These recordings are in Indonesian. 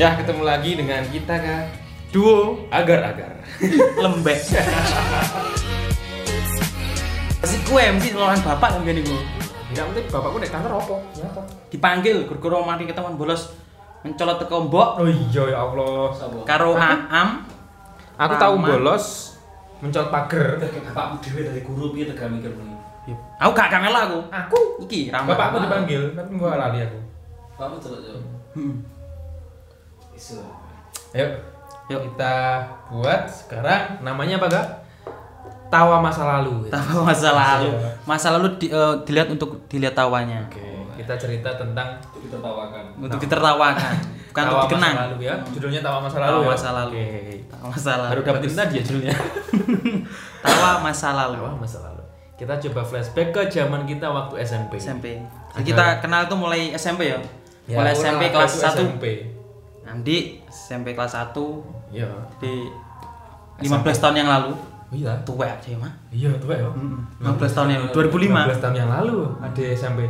Ya, ketemu lagi dengan kita kak. Duo agar-agar. Lembek. Si kue mesti lawan bapak kan gini gue Enggak, mungkin bapakku naik kantor apa? Kenapa? dipanggil guru-guru mati ketemuan bolos mencolot teko mbok. Oh iya ya Allah. Karo Aam. Aku tahu bolos Mencolot pagar. Bapakmu dewe dari guru piye tega mikir muni. aku gak kamel aku. Aku? iki ramah Bapakku dipanggil, tapi gua lali aku. Bapakmu celok yo. Hmm. Iso. Ayo, Yuk. kita buat sekarang namanya apa kak? Tawa masa lalu. Tahu masa lalu. Iya. masa lalu di- eh, dilihat untuk dilihat tawanya. Oke, kita cerita tentang Itu ditertawakan. untuk ditertawakan. Bukan untuk Tawa dikenang. Masa lalu ya. Judulnya Tawa Masa Lalu tawa ya? masa lalu. Oke. tawa masa lalu. Baru dapetin tadi ya judulnya. Tawa masa lalu. Tawa Masa Lalu. Kita coba flashback ke zaman kita waktu SMP SMP kita kenal tuh mulai SMP ya, Ya, mulai SMP kelas aku 1 SMP Andi SMP kelas 1 Iya. Di 15 tahun yang lalu. Oh iya. Tua aja ya mah Iya tuh ya. 15 tahun yang lalu 2005 15 tahun yang lalu ada SMP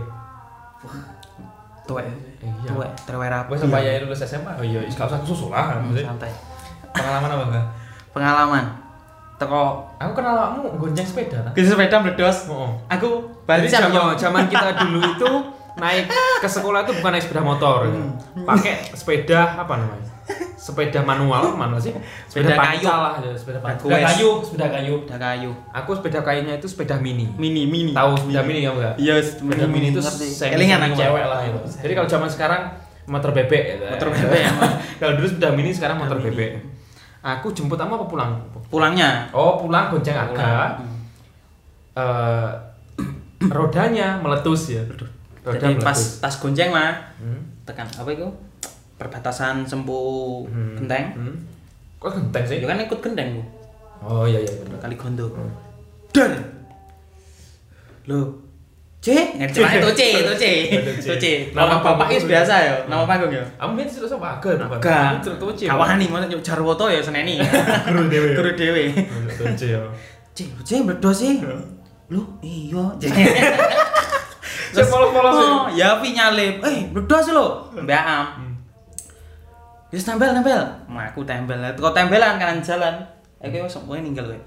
tua ya Iya. tua terwera Gue sampai ya lulus SMA Oh iya, gak usah susul lah maksudnya. santai. Pengalaman apa enggak? pengalaman. Teko. Aku kenal kamu gonceng sepeda ke sepeda meledos. Oh. aku zaman, sama zaman kita dulu itu naik ke sekolah itu bukan naik sepeda motor, gitu. pakai sepeda apa namanya? Sepeda manual mana sih? Sepeda kayu. pancal lah, ya, sepeda. Sepeda kayu, sepeda kayu. udah kayu Aku sepeda kayunya itu sepeda mini. mini mini Tahu sepeda mini kamu enggak? iya Sepeda mini itu kelingan aku cewek lah itu. Jadi kalau zaman sekarang motor bebek gitu. Motor bebek, ya. kalau dulu sepeda mini sekarang motor bebek. Aku jemput sama apa pulang? pulangnya Oh, pulang gonceng agak. Eh rodanya meletus ya. Jadi pas tas gonceng mah Hmm. tekan apa itu perbatasan sempu Hmm. genteng Hmm. Kok genteng sih? itu kan ikut genteng bu Oh iya iya benar. kali gondo dan lo C ngerti lah itu C itu C itu C nama bapak is biasa ya nama panggung ya Kamu biar cerita sama agak bukan? Gak, Kamu cerita tuh kawan nih, mau nyuk Jarwoto ya seneni. Guru dewe. ya? Guru dewe. Tuh ya. C, C meledos sih. Lu iya. Cek polos-polos ya. Oh, ya pi nyalip. Eh, meledos lo. Mbak Am. Wis tempel tempel. Mak aku tempel. Kok tempelan kanan jalan. Eh kowe sok ninggal kowe.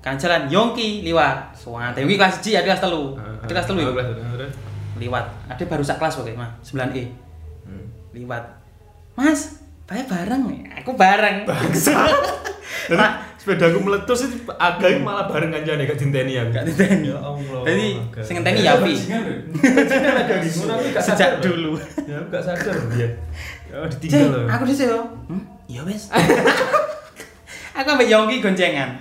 Kanan jalan Yongki liwat. Suwate kuwi kelas 1, ada kelas 3. Ada kelas 3 ya. Liwat. Ada baru sak kelas pokoknya mah, 9E. Hmm. Liwat. Mas, bae bareng. Aku bareng. Jadi sepedaku meletus itu agak malah bareng kanjane gak dinteni aku. Gak diteni. Ya Allah. Jadi Agak. sing ngenteni ya Pi. Di gak Sejak sadar. dulu. Ya aku gak sadar dia. Ya Cek, ditinggal loh. aku dhisik yo. Hmm? Ya wis. aku ambek Yongki goncengan.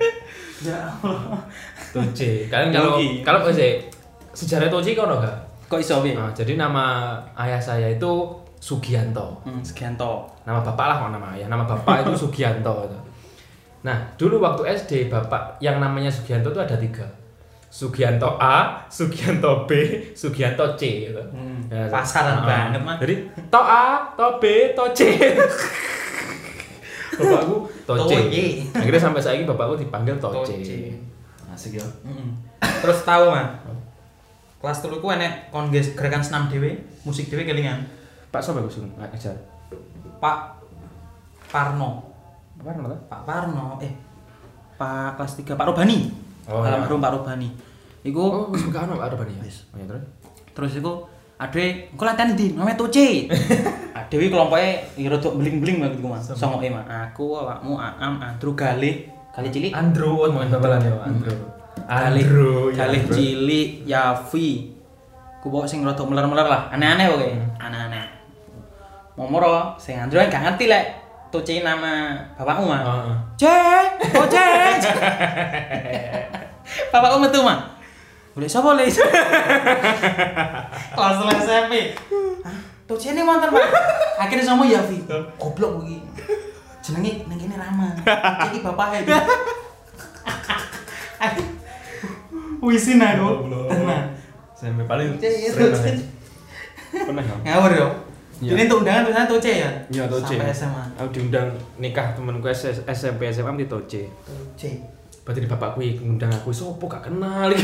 Ya Allah. Toce. Kalian kalau kalau eh, sejarah Toce kau gak? Kok iso piye? Nah, jadi nama ayah saya itu Sugianto. Hmm, Segianto. Nama bapak lah, nama ayah. Nama bapak itu Sugianto. Nah, dulu waktu SD bapak yang namanya Sugianto itu ada tiga. Sugianto A, Sugianto B, Sugianto C gitu. Hmm, Ya, pasaran ah. banget, Mas. Jadi to A, to B, to C. bapakku to C. Akhirnya sampai saat ini bapakku dipanggil to C. Toce. Asik ya. Heeh. Terus tahu mah. Kelas telu ku enek kon ges- gerakan senam dhewe, musik dhewe kelingan. Pak siapa Gus? Nggak kejar. Pak Parno. Namanya? Pak Parno, eh Pak kelas 3 Pak Robani. Oh, iya. Almarhum Pak Robani. Iku Oh, Gus bukan apa ada ya? Wis. Oh, ya terus. terus iku ade engko latihan ndi? Namanya Toce. Ade wi kelompoke ya rada bling-bling banget iku Mas. Songoke mah. Aku, awakmu, Aam, Andrew, Galih, Galih cilik. Andrew, mau babalan ya, Andrew. Galih, Andrew, ya, Galih Andrew. cilik, Yavi. Ku bawa sing rada meler-meler lah, aneh-aneh pokoke. Hmm. Aneh-aneh. Momoro sing Andrew kan gak ngerti lek Toce nama bapakmu mah. Heeh. Cek, oh cek. Bapakku metu mah. Boleh sapa le? Kelas SMP. Hah? Tuh sini mantan Pak. Akhirnya sama Yavi. Goblok iki. Jenenge ning kene Rama. Iki bapake. Wisin aku. Goblok. Tenan. Sampai paling Cek, sering Cek. banget. Pernah ya? Ngawur yo. Iya. Ini untuk undangan tulisannya Toce ya? Iya, Toce. Sampai SMA. Aku diundang nikah temanku SMP SMA di Toce. Toce. Berarti di bapakku ngundang aku sopo gak kenal iki.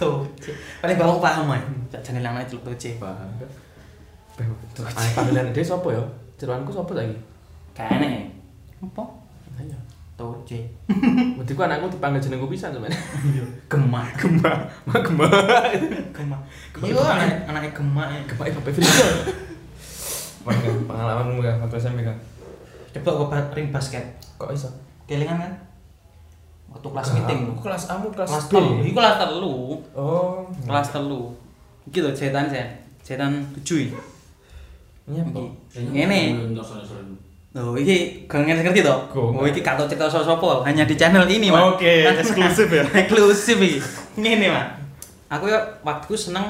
Toce. Paling bawang paham man. Jak jenenge lanang celuk Toce. Ah, panggilan dia sapa ya? Ceruanku sapa saiki? Kayaknya apa? Ayo. Toce. Berarti ku anakku dipanggil jenengku pisan sampean. Gemak. Gemah, mah gemah. Gemak. Iya, anak anaknya gemak ya. Gemah itu Bapak Firza. Pengalamanmu kan waktu SMP kan? Coba gue ring basket. Kok iso? Kelingan kan? Waktu kelas Enggak, meeting. aku kelas A mu kelas, Kelas B. telu. Kelas telu. Oh, Kelas telu. Lho cetan saya. Cetan tujuh. Iya, Iki. Pak. Loh, iki gak ngerti to? Gak. Oh, iki kata cerita sapa hanya di channel ini, Mas. Oke, eksklusif ya. eksklusif iki. Ngene, Mas. Aku ya waktu seneng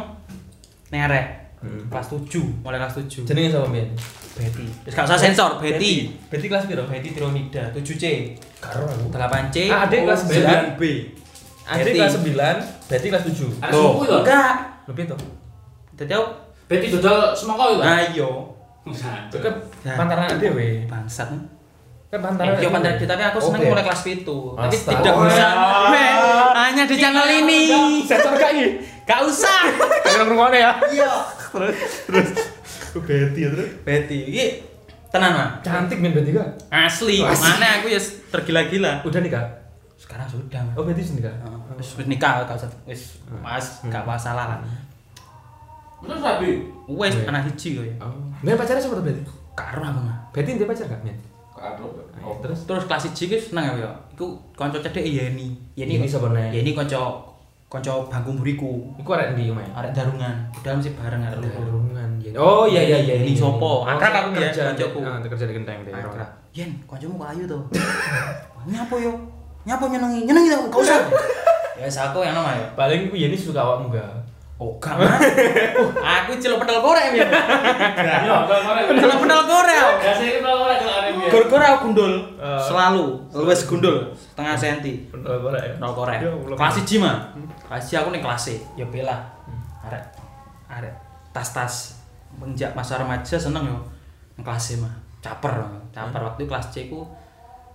nerek. Hmm. Kelas 7, mulai kelas 7. Jenenge sapa, Min? Betty. Terus gak usah sensor, Betty. Betty kelas piro? Betty Tiromida, 7C. Karo aku. 8C. Ah, adik kelas 9. 9B. Adik Betty. kelas 9, Betty kelas 7. Ada suku itu? Enggak. Lebih tuh. Dadi aku Beti dodol semangka itu? ayo. Itu kan pantaran dhewe. Bangsat. Kan pantaran. Eh, yo pantai tapi aku seneng mulai kelas 7. Tapi tidak usah. Wah. Weh, hanya di channel ini. Sensor gak iki? Gak usah. Kan ngrungokne ya. Iya. Terus terus Betty ya terus. Betty, iki tenan mah. Cantik Min Betty kan? Asli, Asli. mana aku ya tergila-gila. Udah nikah? Sekarang sudah. Oh, Betty sudah nikah. Wis wis nikah gak usah. Wis pas gak masalah lah. Terus? Wis Weh. anak siji kok ya. Oh. Min pacarnya siapa tuh Betty? Karo aku mah. Betty dia pacar gak, Min? Kado. Oh, terus Terus kelas 1 ki seneng aku ya. Iku kanca cedek Yeni. Yeni sapa nek? Yeni kanca kanca bangku mburiku. Iku arek ndi omae? Arek darungan. Padahal mesti bareng arek. Darungan. Oh iya iya iya. Ini iya. sopo? Oh, Akrab aku ya, kerja kancaku. Ah, kerja di genteng deh. Akrab. Yen, kancamu kok ayu to. Nyapa yo? Nyapa nyenengi? Nyenengi gak usah. Ya aku yang nama ya. Paling ku Yeni suka awakmu gak? Oh, mah. Uh, aku celok pedal korek ya. Yo, kalau korek. Celok pedal korek. Ya saya kenal korek kalau ada dia. Gor-gor aku gundul. Eh. Selalu. Luwes gundul setengah senti. Bener korek ya. Nol korek. Ya. Kelas 1 mah. Kelas 1 aku ning kelas E. Ya bela. Arek arek tas-tas menjak masa remaja seneng yo. Kelas E mah. Caper, caper waktu kelas C ku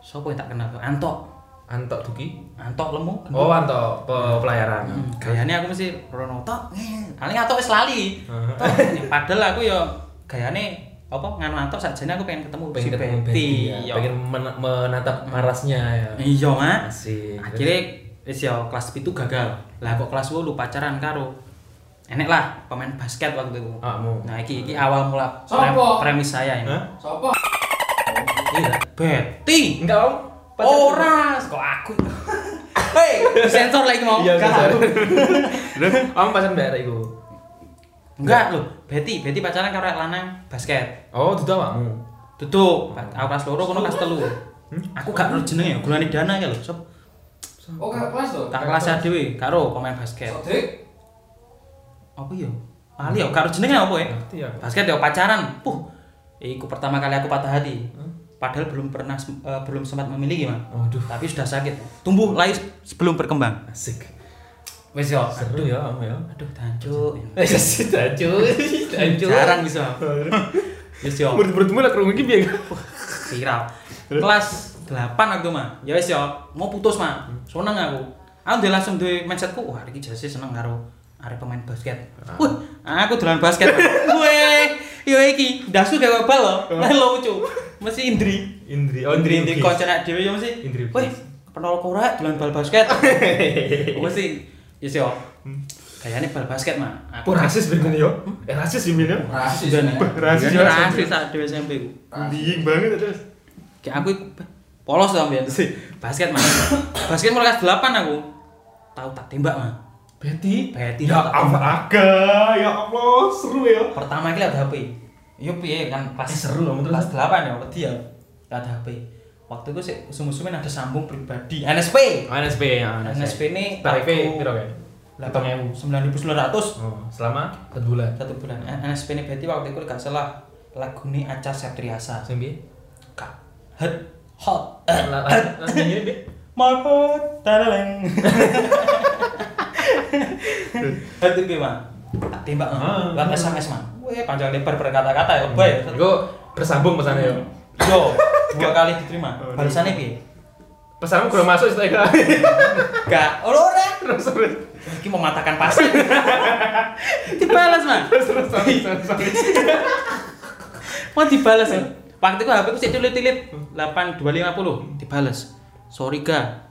Sopo yang tak kenal? Antok. Antok Duki. Antok lemu. Oh, Antok pe- pelayaran. Hmm, gayane aku mesti rono tok. Paling antok wis lali. Tok. Padahal aku yo gayane apa nganu antok sakjane aku pengen ketemu Pengen si ketemu Betty. Betty ya. Yo. Pengen men- menatap parasnya ya. Iya, Mak. Asik. Akhirnya wis yo kelas 7 gagal. Lah kok kelas 8 pacaran karo enek lah pemain basket waktu itu. Awakmu. Nah, iki iki awal mula Sopo? premis saya ini. Hah? Sopo? Iya, Betty. Enggak, Om. Ora, kok aku. Hei, sensor lagi mau. Iya, sensor. Terus, Om pacaran mbak iku. Enggak loh, Betty, Betty pacaran karo lanang basket. Oh, itu awakmu. Tutup, aku kelas loro kono kelas telu. Aku gak ngerti jenenge ya, gulane dana ya lho. Sob, Oh, kakak kelas tuh. tak kelas dhewe karo pemain basket. Sodik. Apa ya? Ali ya, karo jenenge apa ya? Ya. Basket ya pacaran. Puh. Iku pertama kali aku patah hati. Padahal belum pernah eh, belum sempat memiliki, Mas. Waduh. Tapi sudah sakit. Tumbuh lagi sebelum berkembang. Asik. Wes yo. Seru ya, Om ya. Aduh, tancuk. Eh, asik tancu. Tancu. Jarang bisa. Wes yo. Murid-muridmu lah kerungu iki piye? viral kelas 8 aku mah ya wis ya mau putus mah seneng aku aku udah langsung duwe mindsetku wah iki jase seneng karo arek pemain basket wah aku dolan basket weh yo iki ndasu gawe bal lo lah lucu mesti Indri. Indri. Oh, Indri Indri nek dhewe yo mesti Indri weh penol korek dolan bal basket? Mesti yes yo kayaknya bal basket mah Kok rasis bener yo? Eh rasis sih Min ya? Rasis ya. nih. Rasis Iya, ya, rasis saat dhewe SMP ku Dingin banget terus. kayak aku polos tuh ambil sih basket mah basket mulai kelas 8 aku. Tahu tak tembak mah Betty. Betty Ya ampun ya Allah, seru ya. pertama kali ada HP yo piye kan kelas Eh, seru kamu terus. kelas 8 ya wedi ya gak ada HP waktu itu sih usum-usumin ada sambung pribadi NSP NSP ya, NSP ini tarif aku- piro kae? Hitung ewu. 9.900 Oh, selama satu bulan. satu bulan NSP ini Betty waktu itu gak salah lagu ini Aca Septriasa piye? Kak hot hot? My heart, darling. Itu gimana? Tembak Ah. Lewat SMS mah. Weh, panjang lebar berkata-kata ya, lebay ya. Iku bersambung pesannya yo. Yo, dua kali diterima. Oh, Balasannya piye? Pesanmu kurang masuk sih Tega. Gak, oh ora. Terus terus Iki mematahkan pasien. dibalas, Mas. terus terus sorry, sorry, sorry. Mau dibalas ya. Waktu itu HP ku sik tilit-tilit 8250 dibalas. Sorry ga,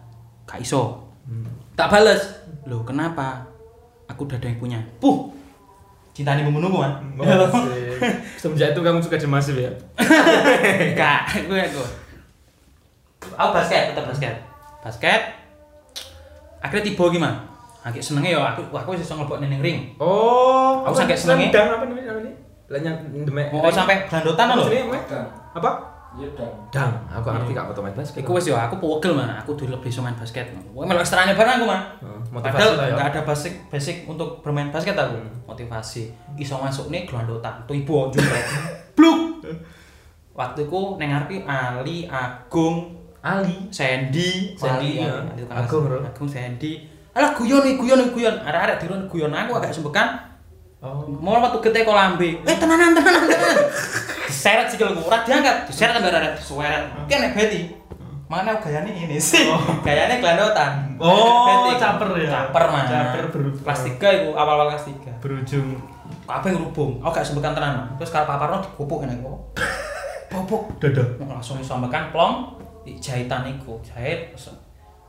gak iso. Tak balas. Loh, kenapa? Aku udah ada yang punya. Puh. Cinta ini membunuhmu, kan? Asik. Semenjak itu kamu suka jemasif ya? Gak, gue aku. Aku basket, tetap basket. Basket. Akhirnya tiba gimana? Agak senengnya ya, aku aku bisa ngelebok ning ring. Oh, Aku saking senengnya. Dang apa namanya? Lanya demek. Mau sampai gelandotan. Dan. Apa? Iya dan. Dang, aku ngerti gak foto main basket. Iku wis yo aku pegel mah, aku dulu lebih bisa main basket. Gue melok bareng aku mah. Oh, motivasi Padahal ya. nggak ada basic basic untuk bermain basket aku. Motivasi. Iso masuk nih gelandotan. Tuh ibu juga. Bluk. Waktu ku neng ngarepe Ali, Agung, Ali. Sandy, Sandy, Ali, ya. Ali, tukang Agung. Agung Sandy. Alah guyon nih, guyon nih, guyon. Arek-arek dirun guyon aku agak sembekan. Oh. Mau metu gete kok lambe. Eh tenanan tenanan tenanan. Diseret sikilku, ora diangkat. Diseret ambil arek disuweret. Ki nek beti. Mana gayane ini sih? Gayane gelandotan. Oh, caper ya? Caper mah. Caper berubah. Kelas 3 iku awal-awal kelas 3. Berujung Kabeh ngrubung. Aku gak sembekan tenan. Terus kalau paparno digopuk ngene kok. Bobok. dada. langsung disambekan plong di jahitan iku jahit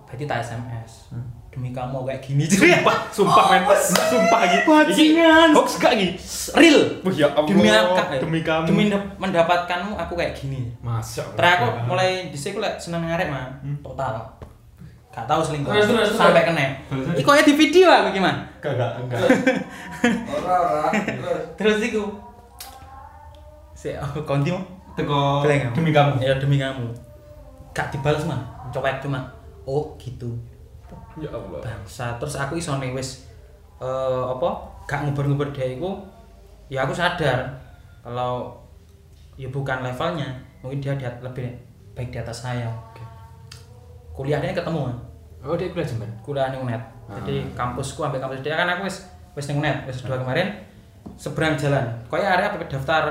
berarti tak SMS demi kamu kayak gini jadi Sumpah, sumpah men. Sumpah gitu. Bajingan. Hoax gak iki? real Wah, ya Allah. demi apa Demi kamu. demi mendap- mendapatkanmu aku kayak gini Masya Allah. Terus aku mulai dhisik aku lek seneng ngarep mah total gak tahu selingkuh Terus, terus, terus. sampai kena iku ya di video aku gimana Kagak, enggak. Ora ora. Terus. terus iku si aku konti mah Teko demi kamu. ya demi kamu gak dibalas mah cowek cuma oh gitu Ya Allah. bangsa. Terus aku iso nih wis eh apa gak nguber-nguber dia iku ya aku sadar kalau ya bukan levelnya mungkin dia di lebih baik di atas saya. Kuliahnya ketemu. Kan Oh, dia kuliah jember. kuliah ning UNED. Jadi kampusku ambil kampus dia. Kan aku wis wis ning UNED wis dua kemarin seberang jalan. Kayak area apa daftar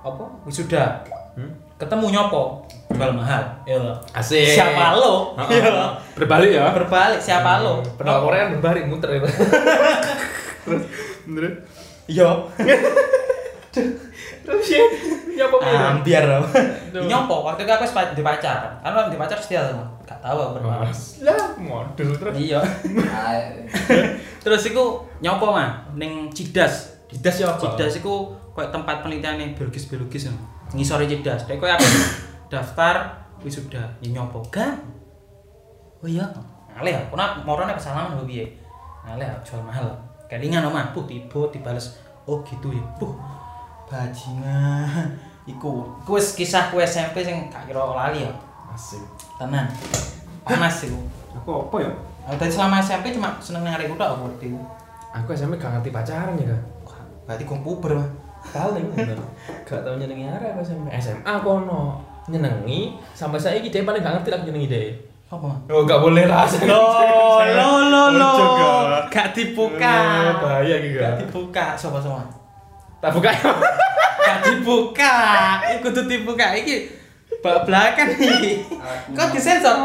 apa wisuda. Hmm? Ketemu nyopo jual mahal ya loh. Asik. siapa lo Heeh. ya. Berbalik ya. berbalik siapa lo Pernah Korea kan berbalik muter itu. Terus bener. Yo. Terus ya nyapa. Ambiar loh. Duh. Nyopo waktu itu aku sempat di pacar. Kan orang di pacar setia sama. Gak tahu aku berapa. Lah, model terus. Iya. Terus iku nyopo mah ning Cidas. Cidas ya apa? Cidas iku kayak tempat penelitian nih biologis-biologis no. Ngisore. Kayak koyo aku daftar wisuda ya nyopo. Oh iya. Ngalih ya, kena morone kesalahan lho piye. Ngalih jual mahal. Kelingan omah, puh tiba dibales. Oh gitu ya. Puh. Bajingan. Iku, iku wis kisahku SMP sing gak kira lali ya. Asik. Tenan. Panas iku. Aku apa ya? Aku tadi selama SMP cuma seneng arek tok aku waktu itu. Aku SMP gak ngerti pacaran ya, Kak. Wah, Berarti gue puber mah. Paling bener. Gak tau nyenengi arah apa SMP. SMA kono nyenengi sampai saya dia paling gak ngerti lah nyenengi deh. Apa? Oh, gak boleh lah. Lo lo lo lo. Gak dibuka. Eh, bahaya gitu. Gak dibuka. Sopo sopo. Tak buka. Gak dibuka. Iku tuh dibuka iki. Bak belakang iki. Kok disensor?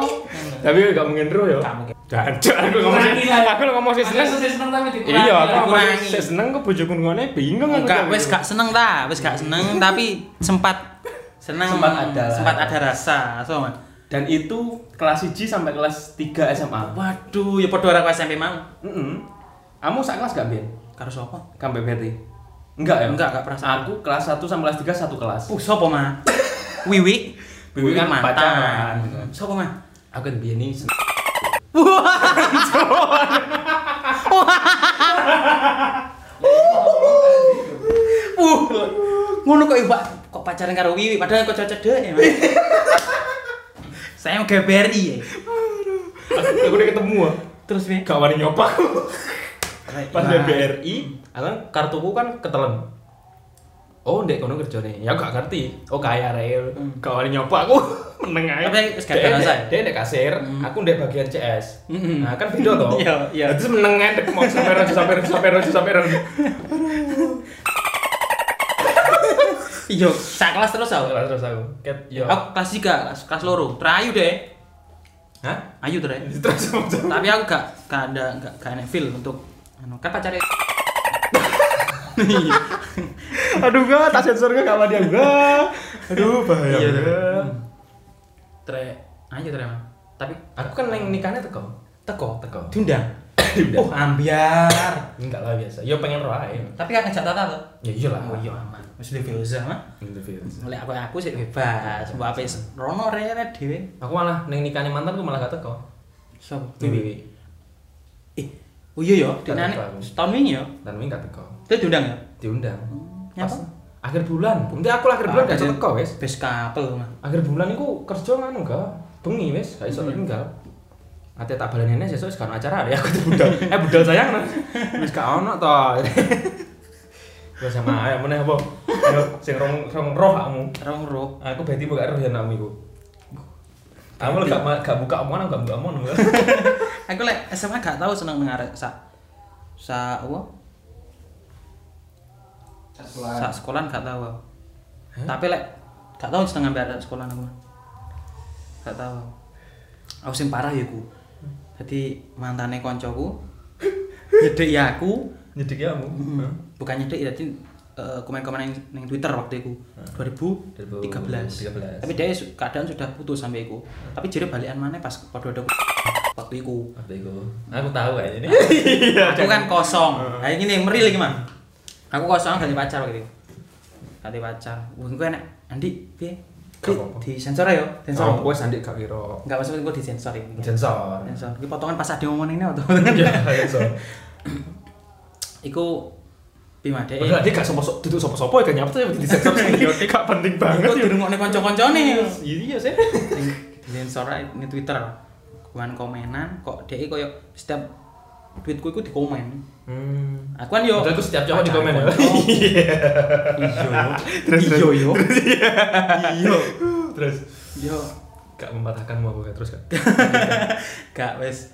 Tapi gak mungkin ro ya. Gak mungkin. Jancuk aku ngomong sih. Aku lo ngomong sih Aku seneng. sih seneng tapi dikurangi. Iya, aku ngomong sih seneng kok bojoku ngene bingung aku. Enggak, wes gak seneng ta, wes gak seneng tapi sempat seneng Sempat ada. sempat ada rasa so Mas. Dan itu kelas 1 sampai kelas 3 SMA. waduh ya padha ora SMP mau Heeh. Kamu sak kelas gak, Bin? karo sapa Kampe Betty? Enggak ya? Enggak, enggak pernah. Aku kelas 1 sampai kelas 3 satu kelas. uh sapa mah Wiwi Wiwi kan mantan. pacaran. sapa mah Aku kan biyen ini sen- uh ngono kok Mbak kok pacaran karo Wiwi padahal kok cocok deh ya saya mau GBRI ya aku udah ketemu ah. terus Wi Gak wani nyoba. Pas Nah. di BRI, aku kan kartuku kan ketelen. Oh, ndek kono kerjane. Ya gak ngerti. Oh, kaya rel. Gak wani nyoba aku meneng ae. Tapi Dia rasa ndek- Dia ndek kasir, aku ndek bagian CS. Mm-mm. Nah, kan beda toh. Iya, iya. Nah, Terus meneng ae mau sampai rojo sampai rojo sampai rojo sampai rojo. iya sak kelas terus aku Terus terus aku. Ket yo. aku kelas 3 kelas, kelas loro terayu deh Hah? Ayu. Terus macam Tapi aku gak gak ada gak gak enak feel untuk anu kan pacarnya Iya. Aduh enggak, tak sensor enggak sama dia enggak. Aduh, bahaya. Iya, banget. Tre, ayo tre. Tapi Aku kan neng nikahnya teko. teko, Teko. diundang. Diundang. Oh, ambiar. Enggak lah biasa. Yo pengen roh ae. Tapi kan ngajak Tata tuh. Ya iyalah. Oh iya aman. Wis di Filza mah. Mulai aku aku sih bebas. Apa rono re re dhewe. Aku malah neng nikahnya mantan aku malah gak teko. Sopo? Wiwi. Eh, oh iya ya, Gak dinane teko aku. setahun wingi ya. Dan wingi gak teko. Itu diundang ya? Diundang. Nyapa? Pas akhir bulan. Nanti aku akhir bulan gak iso teko wes. Best couple mah. Akhir bulan iku kerja nganu enggak. Bengi wes, gak iso tinggal. Ate tak baleni nene sesuk wis kan acara ya aku tuh budal. Eh budal sayang nah. Wis gak ono to. Wes sama ayo meneh apa? Yo sing rong rong roh kamu. Rong ro. Aku berarti buka roh ya nakmu iku. Kamu gak gak buka omongan gak buka omongan. Aku lek SMA gak tau seneng nang arek sa sa apa? Sa sekolahan gak tau. aku. Hah? Tapi lek gak tau seneng ngambil arek sekolahan aku. Gak tau. Aku sing parah ya ku. Jadi mantane koncoku nyedeki aku, Nyedik ya kamu. bukan nyedeki jadi eh, komen-komen yang, yang Twitter waktu itu 2013. 2013. Tapi dia su- keadaan sudah putus sampai itu. Tapi jadi balikan mana pas pada ada waktu itu. Waktu itu. Aku tahu kayak ini. aku kan kosong. Nah ini nih meril lagi mah. Aku kosong ganti pacar waktu itu. Ganti pacar. Wah, gue enak. Andi, piye? Gak Di, di sensor ya, sensor. Oh, gue sandi gak kira. Enggak maksudnya gue di sensor ini. Sensor. Sensor. Ini potongan pas ada ngomong ini atau Ya, sensor. Iku Bima deh. Padahal dia gak sopo-sopo, duduk sopo-sopo ya gak nyapa tuh di sensor sendiri. Gak penting banget Iku ya. dirungokne kanca-kancane. Iya sih. Sing di sensor ini Twitter. Kuman komenan kok dhek koyo setiap tweetku iku dikomen. Hmm. Aku kan yo. Aku setiap cowok di komen ya. Iya. Terus, Iya yo. Iya. Terus Yo. gak mematahkanmu aku kan terus kan. Gak wes.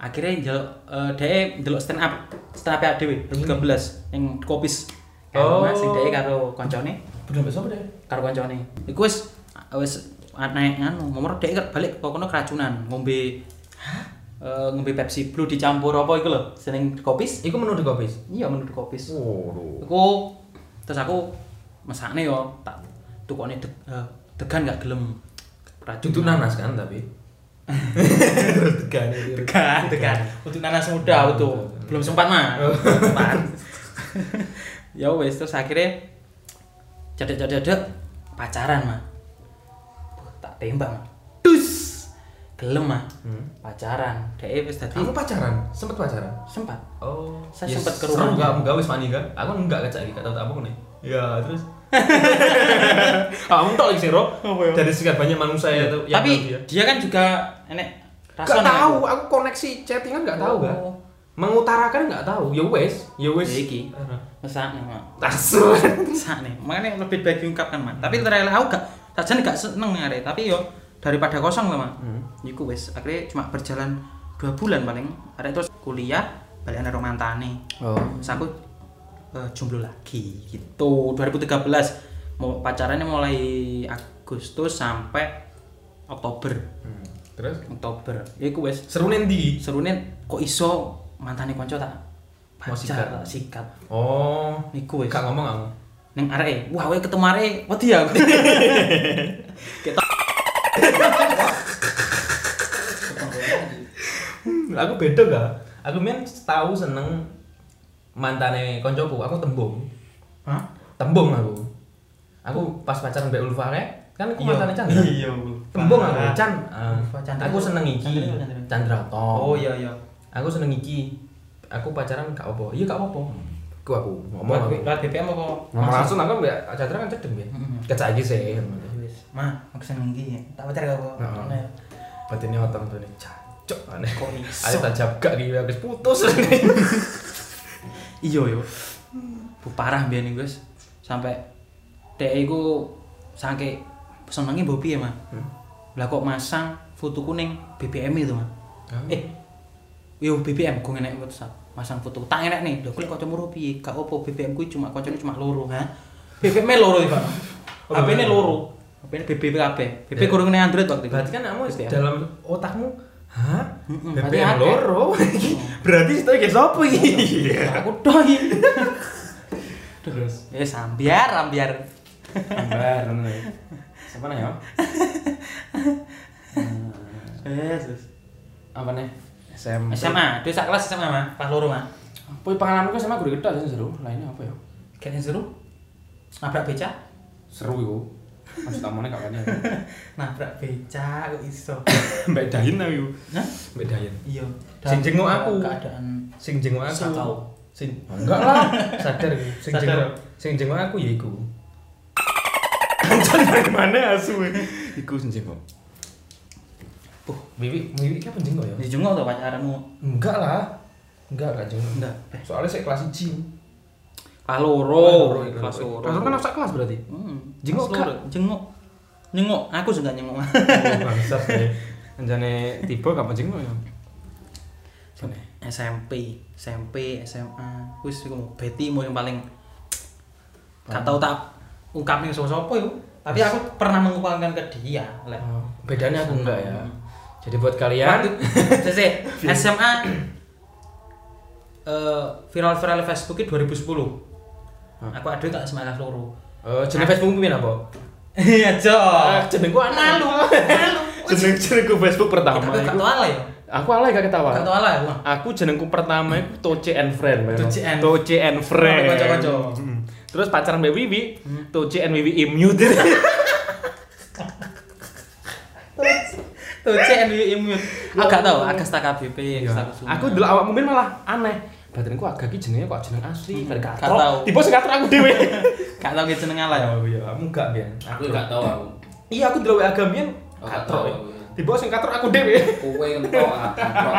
Akhirnya njaluk eh dhek stand up stand up dhewe 2013 yang kopis. Oh. Oh. Mas dhek karo koncone, Bener besok deh. karo koncone. Iku wis wis aneh anu, nomor dhek kan balik kok kono keracunan, ngombe eh, ngombe Pepsi Blue dicampur apa iku lho, seneng kopis. Iku menu di kopis. Iya menurut kopis. Waduh. Iku terus aku mesakne yo tak tukone deg, eh, degan gak gelem. Racun. Itu nanas kan tapi. Terus tekan. Degan, degan. Untuk nanas muda itu. Belum sempat mah. Sempat. ya wes terus akhirnya cedek-cedek pacaran mah. Tak tembak. Gelem mah. Hmm. Pacaran. Dek wis dadi Kamu pacaran? Sempet pacaran? sempat. Oh, Saya yes. sempet ke rumahnya. Enggak, enggak wis mani kan? Aku enggak kecak iki, kata apa nih. Ya, terus Kamu tau sih, Ro. Apa ya? Dari sekian banyak manusia itu yang Tapi tahu dia. dia kan juga enek Gak tahu, aku koneksi chattingan gak tahu kan. Oh. Mengutarakan gak tahu. Ya wes, ya wes. Ya iki. Mesakne mah. Tasul. Mesakne. Makanya lebih baik diungkapkan mah. Tapi ternyata aku gak saja gak seneng ngare, tapi yo daripada kosong lah mah. Hmm. Iku wis akhirnya cuma berjalan dua bulan paling. Ada terus kuliah balik ada mantane. Oh. Terus aku eh, jomblo lagi gitu. 2013 mau pacarannya mulai Agustus sampai Oktober. Hmm. Terus Oktober. Ya iku wis seru nendi? serune kok iso mantane kanca tak sikat? pacar tak sikat. Oh. Iku wis. Gak ngomong kamu. Neng arek, wah kowe ketemu arek, wedi ya. Kita Aku beda gak? Aku main tahu seneng mantane koncoku, aku tembung. Hah? Tembung aku. Aku pas pacaran Mbak Ulfa rek, kan aku mantane Chandra. Iya, Tembung aku, Chan. eh, Chandra. aku seneng iki. Chandra. Chandra Oh Tom. iya iya. Aku seneng iki. Aku pacaran gak apa. Iya gak apa. Aku aku ngomong aku. lewat BBM apa? Ngomong langsung aku Mbak Chandra kan cedem ya. Kecak iki sih. Ma, aku seneng iki. Tak pacar gak apa? Heeh. Batinnya otong tuh nih. Cacok aneh. Kok iso? Tak jawab gak gitu habis putus. Iya yo. Bu parah mbiyen iki, Gus. Sampai dhek iku saking senenge mbok piye, Mah? Hmm. Lah kok masang foto kuning BBM itu, Mah? Hmm. Eh, yo BBM gue ngenek WhatsApp masang foto tak enak nih lho kuwi kancamu ro piye gak opo BBM kuwi cuma kancane cuma loro ha BBM loro iki Pak HP-ne loro HP ini BB kabeh. BB Ya. kurang nih Android waktu itu. Berarti kan kamu BBM. dalam otakmu, hah? BBM akeh. loro. Berarti itu kayak sopo iki? aku doi. Terus. Ya sambiar, ambiar. Gambar ngono ya. Siapa nih ya? Yesus. Apa nih? SMP. SMA, dia sak kelas SMA pas loro mah. Apa pengalamanku sama guru gede sih seru. Lainnya apa ya? Kayaknya seru. Nabrak beca, Seru iku. Maksud tamone gak kene. nabrak beca kok iso. Mbak Dayin aku iku. Hah? Mbak Dayin. Iya. Sing jenguk aku. Keadaan Sing jenguk aku. Sakau. Sing enggak lah, sadar. Sing Sadar. jenguk sing jenguk aku ya iku. Anjir dari mana asu? Iku sing jenguk. Oh, Wiwi, Wiwi ki apa jenguk ya? dijungok tuh pacaranmu. Enggak lah. Enggak, enggak jenguk. Enggak. Soalnya saya kelas 1. Kelas loro, kelas loro. Kelas kan sak kelas berarti. Hmm. Jenguk, loro. Jenguk. Jenguk, aku juga jenguk. Bangsat ya. Anjane tiba kapan jenguk ya? SMP, SMP, SMA. Wis iku betimu yang paling gak tau tak ungkapin sapa-sapa iku. Tapi aku pernah mengungkapkan ke dia. Lek. Oh, bedanya aku enggak ya. Hmm. Jadi buat kalian SMA eh viral-viral Facebook itu 2010. Aku ada SMA kelas loro. eh jeneng Facebook piye apa? Iya, Jo. Ah, jenengku analu. Jeneng jenengku Facebook pertama. Iku- tau ala ya. Aku alay gak ketawa. Gak tau ala ya. Aku jenengku pertama itu Toce and Friend. Toce and- Toce and Friend. Hmm. Terus pacaran Mbak Wiwi, Toce and Wiwi immute. Tuh CN immune. Agak tau, agak stak KBP, stak Kusuma. aku dulu awak mungkin malah aneh. Badanku agak ki jenenge kok jeneng asli, kali Gak tau. Tiba sing katrok aku dhewe. gak tau gitu jeneng ala ya. Oh iya, kamu gak biyen. Aku gak tahu aku. Iya, aku dulu agak biyen Oh, gak ya. aku, iya. Tiba sing katrok aku dhewe. Kowe entok katrok.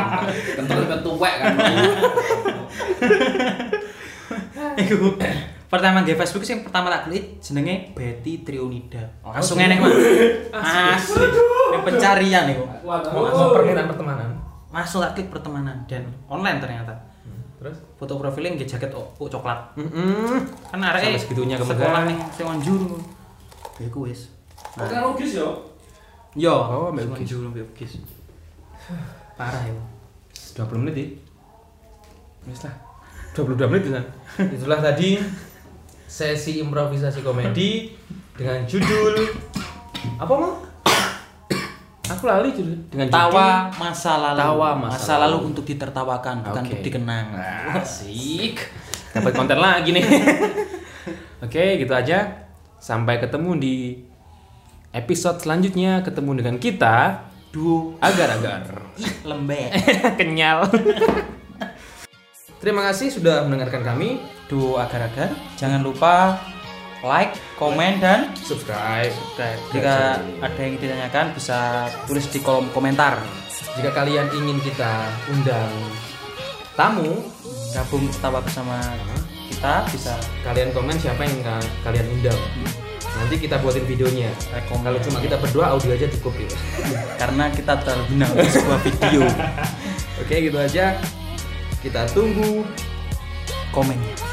Kentul kan tuwek kan. Iku pertama nge Facebook sing pertama tak klik jenenge Betty Triunida. Oh, Langsung enek mah. Asli. Yang pencarian iku. Langsung permintaan pertemanan. Langsung tak klik pertemanan dan online ternyata. Terus? Foto profilnya nge jaket oh, oh, coklat. Heeh. Kan areke Sampai segitunya kemegahan. sekolah ning Sewanjur. Iku wis. Kan logis yo. Yo, Oh, Mbak Ugis. Sewanjur Mbak Ugis. Parah ya. 20 menit ya. Wis lah. 22 menit kan. Itulah tadi sesi improvisasi komedi dengan judul apa mau? Aku lali judul dengan Tawa masa lalu. Tawa masa lalu lalu. untuk ditertawakan, bukan untuk dikenang. judul asik. Dapat konten lagi nih. Oke, gitu aja. Sampai ketemu di episode selanjutnya ketemu dengan kita Duo agar-agar lembek. kenyal. Terima kasih sudah mendengarkan kami. Duo agar-agar. Jangan lupa like, komen dan Subscribe. subscribe. Jika ada yang ditanyakan bisa tulis di kolom komentar. Jika kalian ingin kita undang tamu, Gabung ketawa bersama kita bisa kalian komen siapa yang ka- kalian undang. Nanti kita buatin videonya. rekom Kalau cuma kita berdua audio aja cukup ya. karena kita terguna untuk sebuah video Oke, gitu aja. Kita tunggu komennya.